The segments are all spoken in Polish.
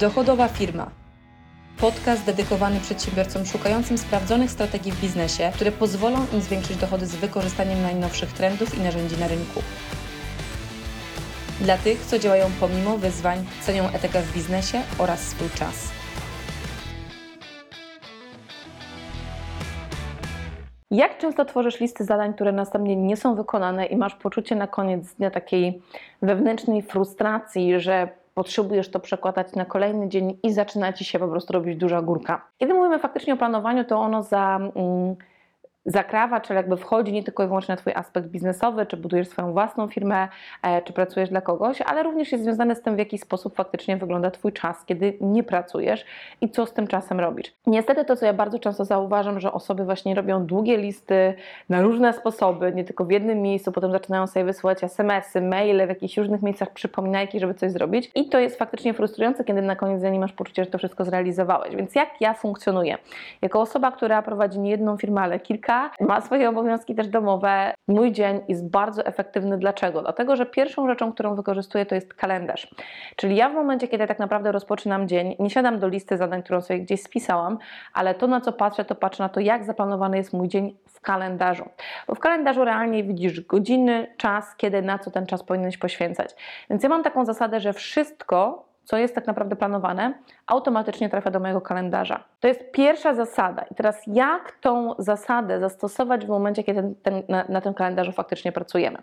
Dochodowa firma. Podcast dedykowany przedsiębiorcom szukającym sprawdzonych strategii w biznesie, które pozwolą im zwiększyć dochody z wykorzystaniem najnowszych trendów i narzędzi na rynku. Dla tych, co działają pomimo wyzwań, cenią etykę w biznesie oraz swój czas. Jak często tworzysz listy zadań, które następnie nie są wykonane i masz poczucie na koniec dnia takiej wewnętrznej frustracji, że potrzebujesz to przekładać na kolejny dzień i zaczyna ci się po prostu robić duża górka. Kiedy mówimy faktycznie o planowaniu, to ono za. Mm, zakrawa, czyli jakby wchodzi nie tylko i wyłącznie na Twój aspekt biznesowy, czy budujesz swoją własną firmę, e, czy pracujesz dla kogoś, ale również jest związane z tym, w jaki sposób faktycznie wygląda Twój czas, kiedy nie pracujesz i co z tym czasem robisz. Niestety to, co ja bardzo często zauważam, że osoby właśnie robią długie listy na różne sposoby, nie tylko w jednym miejscu, potem zaczynają sobie wysyłać SMS-y, maile w jakichś różnych miejscach, przypominajki, żeby coś zrobić i to jest faktycznie frustrujące, kiedy na koniec dnia nie masz poczucia, że to wszystko zrealizowałeś. Więc jak ja funkcjonuję? Jako osoba, która prowadzi nie jedną firmę, ale kilka, ma swoje obowiązki też domowe. Mój dzień jest bardzo efektywny. Dlaczego? Dlatego, że pierwszą rzeczą, którą wykorzystuję, to jest kalendarz. Czyli ja w momencie, kiedy tak naprawdę rozpoczynam dzień, nie siadam do listy zadań, którą sobie gdzieś spisałam, ale to, na co patrzę, to patrzę na to, jak zaplanowany jest mój dzień w kalendarzu. Bo w kalendarzu realnie widzisz godziny, czas, kiedy, na co ten czas powinieneś poświęcać. Więc ja mam taką zasadę, że wszystko, co jest tak naprawdę planowane, automatycznie trafia do mojego kalendarza. To jest pierwsza zasada. I teraz jak tą zasadę zastosować w momencie, kiedy ten, ten, na, na, tym kalendarzu faktycznie pracujemy?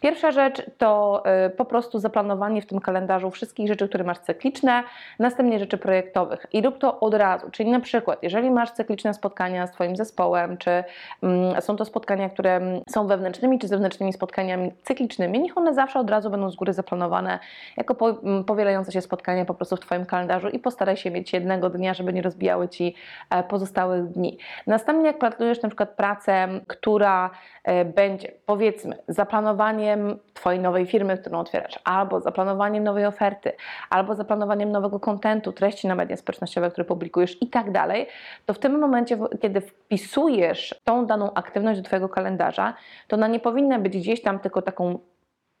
Pierwsza rzecz to y, po prostu zaplanowanie w tym kalendarzu wszystkich rzeczy, które masz cykliczne, następnie rzeczy projektowych. I rób to od razu. Czyli na przykład, jeżeli masz cykliczne spotkania z Twoim zespołem, czy mm, są to spotkania, które są wewnętrznymi, czy zewnętrznymi spotkaniami cyklicznymi, niech one zawsze od razu będą z góry zaplanowane jako po, powielające się spotkania po prostu w Twoim kalendarzu i postawione staraj się mieć jednego dnia, żeby nie rozbijały Ci e, pozostałych dni. Następnie jak planujesz na przykład pracę, która e, będzie powiedzmy zaplanowaniem Twojej nowej firmy, którą otwierasz, albo zaplanowaniem nowej oferty, albo zaplanowaniem nowego kontentu, treści na media społecznościowe, które publikujesz i tak dalej, to w tym momencie, kiedy wpisujesz tą daną aktywność do Twojego kalendarza, to ona nie powinna być gdzieś tam tylko taką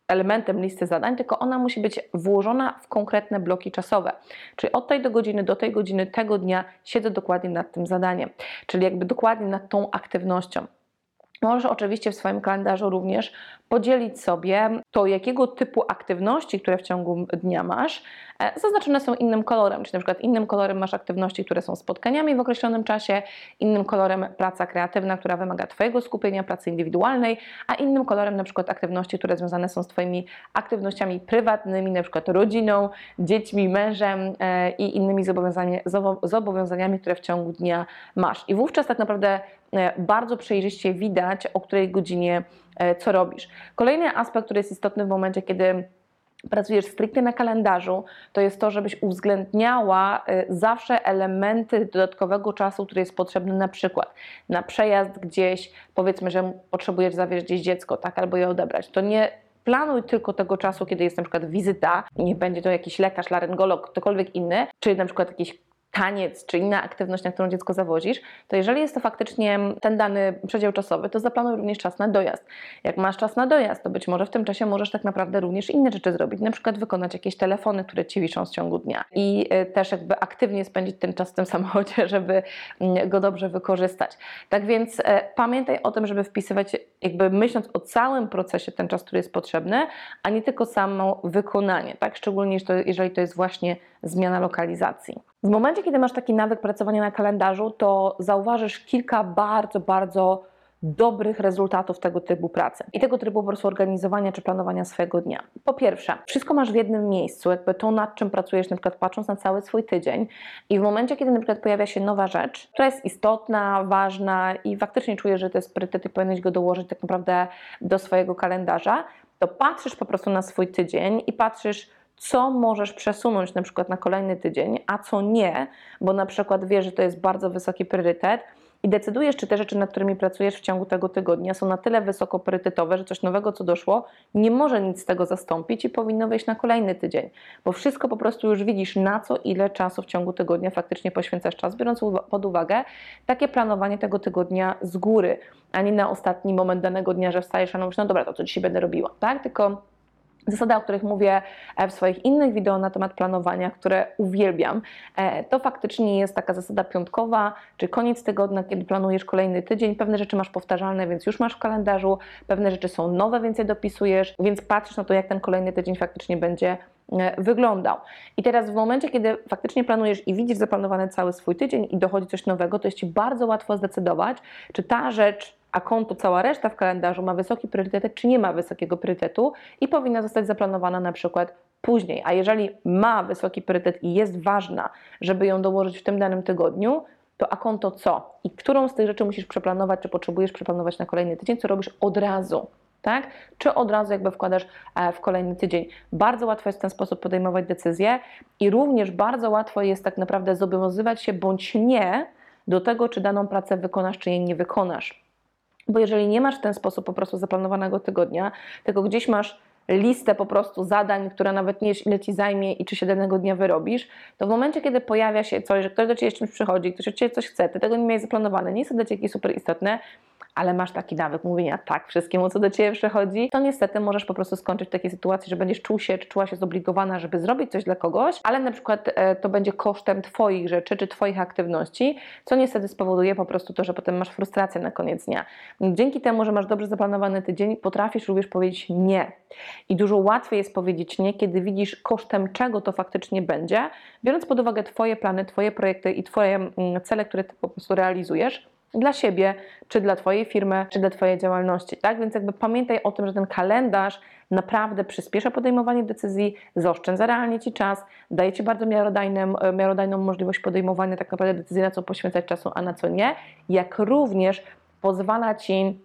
elementem listy zadań, tylko ona musi być włożona w konkretne bloki czasowe. Czyli od tej do godziny do tej godziny tego dnia siedzę dokładnie nad tym zadaniem, czyli jakby dokładnie nad tą aktywnością. Możesz oczywiście w swoim kalendarzu również podzielić sobie to, jakiego typu aktywności, które w ciągu dnia masz, e, zaznaczone są innym kolorem. Czyli na przykład innym kolorem masz aktywności, które są spotkaniami w określonym czasie, innym kolorem praca kreatywna, która wymaga Twojego skupienia, pracy indywidualnej, a innym kolorem na przykład aktywności, które związane są z Twoimi aktywnościami prywatnymi, na przykład rodziną, dziećmi, mężem e, i innymi zobowiązaniami, które w ciągu dnia masz. I wówczas tak naprawdę e, bardzo przejrzyście widać, o której godzinie co robisz. Kolejny aspekt, który jest istotny w momencie, kiedy pracujesz stricte na kalendarzu, to jest to, żebyś uwzględniała e, zawsze elementy dodatkowego czasu, który jest potrzebny na przykład na przejazd gdzieś, powiedzmy, że potrzebujesz zawieźć gdzieś dziecko, tak, albo je odebrać. To nie planuj tylko tego czasu, kiedy jest na przykład wizyta, nie będzie to jakiś lekarz, laryngolog, ktokolwiek inny, czy na przykład jakiś taniec czy inna aktywność, na którą dziecko zawozisz, to jeżeli jest to faktycznie ten dany przedział czasowy, to zaplanuj również czas na dojazd. Jak masz czas na dojazd, to być może w tym czasie możesz tak naprawdę również inne rzeczy zrobić, na przykład wykonać jakieś telefony, które ci wiszą w ciągu dnia i y, też jakby aktywnie spędzić ten czas w tym samochodzie, żeby mm, go dobrze wykorzystać. Tak więc e, pamiętaj o tym, żeby wpisywać, jakby myśląc o całym procesie ten czas, który jest potrzebny, a nie tylko samo wykonanie, tak? Szczególnie jeżeli to jest właśnie zmiana lokalizacji. W momencie, kiedy masz taki nawyk pracowania na kalendarzu, to zauważysz kilka bardzo, bardzo dobrych rezultatów tego typu pracy i tego typu po prostu organizowania czy planowania swojego dnia. Po pierwsze, wszystko masz w jednym miejscu, jakby to nad czym pracujesz, na przykład patrząc na cały swój tydzień i w momencie, kiedy na przykład pojawia się nowa rzecz, która jest istotna, ważna i faktycznie czujesz, że to jest priorytet i powinieneś go dołożyć tak naprawdę do swojego kalendarza, to patrzysz po prostu na swój tydzień i patrzysz, co możesz przesunąć na przykład na kolejny tydzień, a co nie, bo na przykład wiesz, że to jest bardzo wysoki priorytet i decydujesz, czy te rzeczy, nad którymi pracujesz w ciągu tego tygodnia są na tyle wysoko priorytetowe, że coś nowego, co doszło, nie może nic z tego zastąpić i powinno wejść na kolejny tydzień, bo wszystko po prostu już widzisz, na co, ile czasu w ciągu tygodnia faktycznie poświęcasz czas, biorąc pod uwagę takie planowanie tego tygodnia z góry, a nie na ostatni moment danego dnia, że wstajesz, a no mówisz, no dobra, to co dzisiaj będę robiła, tak? Tylko Zasady, o których mówię e, w swoich innych wideo na temat planowania, które uwielbiam, e, to faktycznie jest taka zasada piątkowa, czy koniec tygodnia, kiedy planujesz kolejny tydzień. Pewne rzeczy masz powtarzalne, więc już masz w kalendarzu, pewne rzeczy są nowe, więc je dopisujesz, więc patrzysz na to, jak ten kolejny tydzień faktycznie będzie e, wyglądał. I teraz w momencie, kiedy faktycznie planujesz i widzisz zaplanowany cały swój tydzień i dochodzi coś nowego, to jest Ci bardzo łatwo zdecydować, czy ta rzecz a konto cała reszta w kalendarzu ma wysoki priorytet, czy nie ma wysokiego priorytetu i powinna zostać zaplanowana na przykład później. A jeżeli ma wysoki priorytet i jest ważna, żeby ją dołożyć w tym danym tygodniu, to a konto co? I którą z tych rzeczy musisz przeplanować, czy potrzebujesz przeplanować na kolejny tydzień, co robisz od razu? Tak? Czy od razu jakby wkładasz e, w kolejny tydzień. Bardzo łatwo jest w ten sposób podejmować decyzje i również bardzo łatwo jest tak naprawdę zobowiązywać się bądź nie do tego, czy daną pracę wykonasz, czy jej nie wykonasz. Bo jeżeli nie masz w ten sposób po prostu zaplanowanego tygodnia, tylko gdzieś masz listę po prostu zadań, która nawet nie wiesz ile Ci zajmie i czy się danego dnia wyrobisz, to w momencie, kiedy pojawia się coś, że ktoś do Ciebie z czymś przychodzi, ktoś od Ciebie coś chce, Ty tego nie miałeś zaplanowane, nie jest to dla Ciebie super istotne, ale masz taki nawyk mówienia tak wszystkiemu, co do Ciebie przychodzi, to niestety możesz po prostu skończyć w takiej sytuacji, że będziesz czuł się, czy czuła się zobligowana, żeby zrobić coś dla kogoś, ale na przykład e, to będzie kosztem Twoich rzeczy, czy Twoich aktywności, co niestety spowoduje po prostu to, że potem masz frustrację na koniec dnia. Dzięki temu, że masz dobrze zaplanowany tydzień, potrafisz również powiedzieć nie. I dużo łatwiej jest powiedzieć nie, kiedy widzisz kosztem czego to faktycznie będzie, biorąc pod uwagę Twoje plany, Twoje projekty i Twoje mm, cele, które Ty po prostu realizujesz dla siebie, czy dla Twojej firmy, czy dla Twojej działalności. Tak? Więc jakby pamiętaj o tym, że ten kalendarz naprawdę przyspiesza podejmowanie decyzji, zaoszczędza realnie Ci czas, daje Ci bardzo miarodajną, miarodajną możliwość podejmowania tak naprawdę decyzji, na co poświęcać czasu, a na co nie, jak również pozwala Ci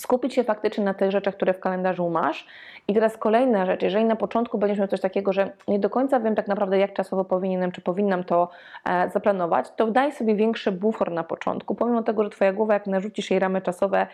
skupić się faktycznie na tych rzeczach, które w kalendarzu masz. I teraz kolejna rzecz, jeżeli na początku będziesz miał coś takiego, że nie do końca wiem tak naprawdę, jak czasowo powinienem, czy powinnam to e, zaplanować, to daj sobie większy bufor na początku, pomimo tego, że Twoja głowa, jak narzucisz jej ramy czasowe,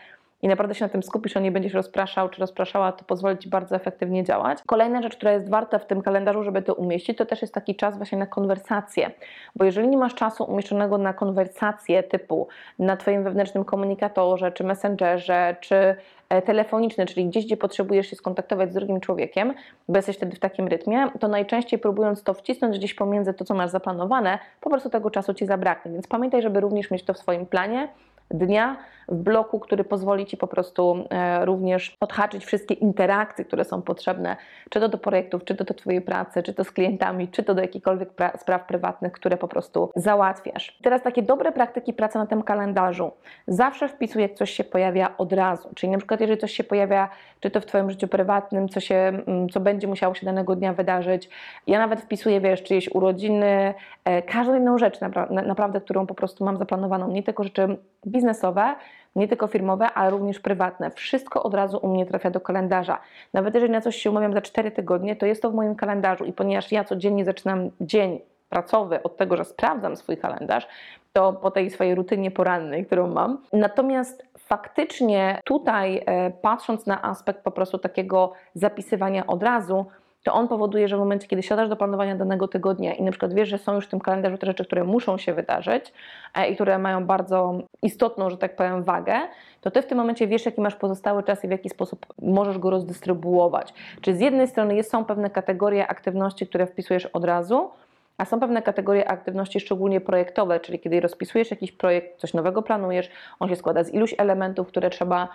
i naprawdę się na tym skupisz, a nie będziesz rozpraszał czy rozpraszała, to pozwoli Ci bardzo efektywnie działać. Kolejna rzecz, która jest warta w tym kalendarzu, żeby to umieścić, to też jest taki czas właśnie na konwersację, bo jeżeli nie masz czasu umieszczonego na konwersację typu na Twoim wewnętrznym komunikatorze, czy messengerze, czy e, telefoniczny, czyli gdzieś, gdzie potrzebujesz się skontaktować z drugim człowiekiem, bo jesteś wtedy w takim rytmie, to najczęściej próbując to wcisnąć gdzieś pomiędzy to, co masz zaplanowane, po prostu tego czasu Ci zabraknie. Więc pamiętaj, żeby również mieć to w swoim planie, dnia w bloku, który pozwoli Ci po prostu e, również odhaczyć wszystkie interakcje, które są potrzebne, czy to do projektów, czy to do Twojej pracy, czy to z klientami, czy to do jakichkolwiek spraw prywatnych, które po prostu załatwiasz. Teraz takie dobre praktyki pracy na tym kalendarzu. Zawsze wpisuj, jak coś się pojawia od razu, czyli na przykład jeżeli coś się pojawia, czy to w Twoim życiu prywatnym, co, się, mm, co będzie musiało się danego dnia wydarzyć. Ja nawet wpisuję, wiesz, czyjeś urodziny, e, każdą inną rzecz naprawdę, którą po prostu mam zaplanowaną, nie tylko rzeczy biznesowe, nie tylko firmowe, ale również prywatne. Wszystko od razu u mnie trafia do kalendarza. Nawet jeżeli na coś się umawiam za 4 tygodnie, to jest to w moim kalendarzu i ponieważ ja codziennie zaczynam dzień pracowy od tego, że sprawdzam swój kalendarz, to po tej swojej rutynie porannej, którą mam. Natomiast faktycznie tutaj, e, patrząc na aspekt po prostu takiego zapisywania od razu, to on powoduje, że w momencie, kiedy siadasz do planowania danego tygodnia i na przykład wiesz, że są już w tym kalendarzu te rzeczy, które muszą się wydarzyć e, i które mają bardzo istotną, że tak powiem, wagę, to ty w tym momencie wiesz, jaki masz pozostały czas i w jaki sposób możesz go rozdystrybuować. Czy z jednej strony są pewne kategorie aktywności, które wpisujesz od razu, a są pewne kategorie aktywności, szczególnie projektowe, czyli kiedy rozpisujesz jakiś projekt, coś nowego planujesz, on się składa z iluś elementów, które trzeba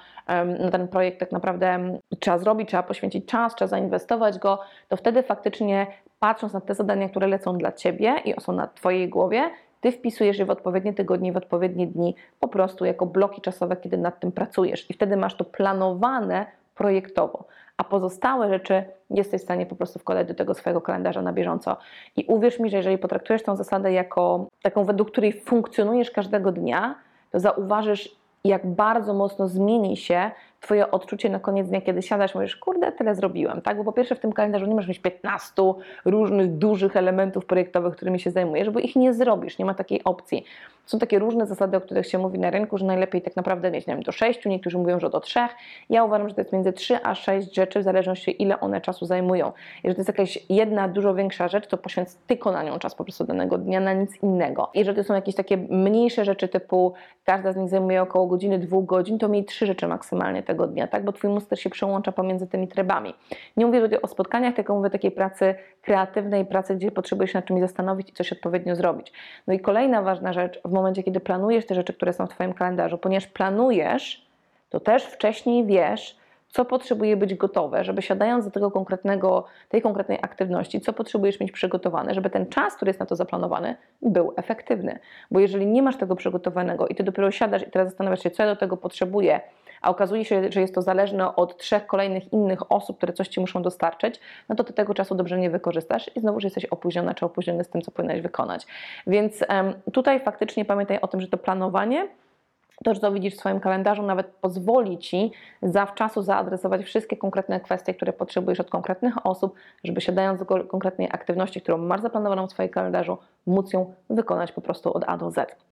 na ten projekt tak naprawdę trzeba zrobić, trzeba poświęcić czas, trzeba zainwestować go, to wtedy faktycznie patrząc na te zadania, które lecą dla Ciebie i są na Twojej głowie, ty wpisujesz je w odpowiednie tygodnie, w odpowiednie dni, po prostu jako bloki czasowe, kiedy nad tym pracujesz. I wtedy masz to planowane projektowo a pozostałe rzeczy jesteś w stanie po prostu wkładać do tego swojego kalendarza na bieżąco. I uwierz mi, że jeżeli potraktujesz tę zasadę jako taką, według której funkcjonujesz każdego dnia, to zauważysz, jak bardzo mocno zmieni się Twoje odczucie na koniec dnia, kiedy siadasz, mówisz, kurde, tyle zrobiłem, tak? Bo po pierwsze w tym kalendarzu nie masz mieć 15 różnych dużych elementów projektowych, którymi się zajmujesz, bo ich nie zrobisz, nie ma takiej opcji. Są takie różne zasady, o których się mówi na rynku, że najlepiej tak naprawdę mieć, nie wiem, do 6, niektórzy mówią, że do 3. Ja uważam, że to jest między 3 a 6 rzeczy, w zależności ile one czasu zajmują. Jeżeli to jest jakaś jedna, dużo większa rzecz, to poświęć tylko na nią czas po prostu danego dnia, na nic innego. Jeżeli to są jakieś takie mniejsze rzeczy typu każda z nich zajmuje około godziny, dwóch godzin, to miej trzy rzeczy maksymalnie tego dnia, tak? bo Twój mózg się przełącza pomiędzy tymi trybami. Nie mówię tutaj o spotkaniach, tylko mówię o takiej pracy kreatywnej, pracy, gdzie potrzebujesz się nad czymś zastanowić i coś odpowiednio zrobić. No i kolejna ważna rzecz, w momencie, kiedy planujesz te rzeczy, które są w Twoim kalendarzu, ponieważ planujesz, to też wcześniej wiesz, co potrzebuje być gotowe, żeby siadając do tego konkretnego, tej konkretnej aktywności, co potrzebujesz mieć przygotowane, żeby ten czas, który jest na to zaplanowany, był efektywny. Bo jeżeli nie masz tego przygotowanego i ty dopiero siadasz i teraz zastanawiasz się, co ja do tego potrzebuję, a okazuje się, że jest to zależne od trzech kolejnych innych osób, które coś ci muszą dostarczyć, no to ty tego czasu dobrze nie wykorzystasz i znowu jesteś opóźniona czy opóźniony z tym, co powinnaś wykonać. Więc tutaj faktycznie pamiętaj o tym, że to planowanie to, to widzisz w swoim kalendarzu, nawet pozwoli Ci zawczasu zaadresować wszystkie konkretne kwestie, które potrzebujesz od konkretnych osób, żeby siadając do ko- konkretnej aktywności, którą masz zaplanowaną w swoim kalendarzu, móc ją wykonać po prostu od A do Z.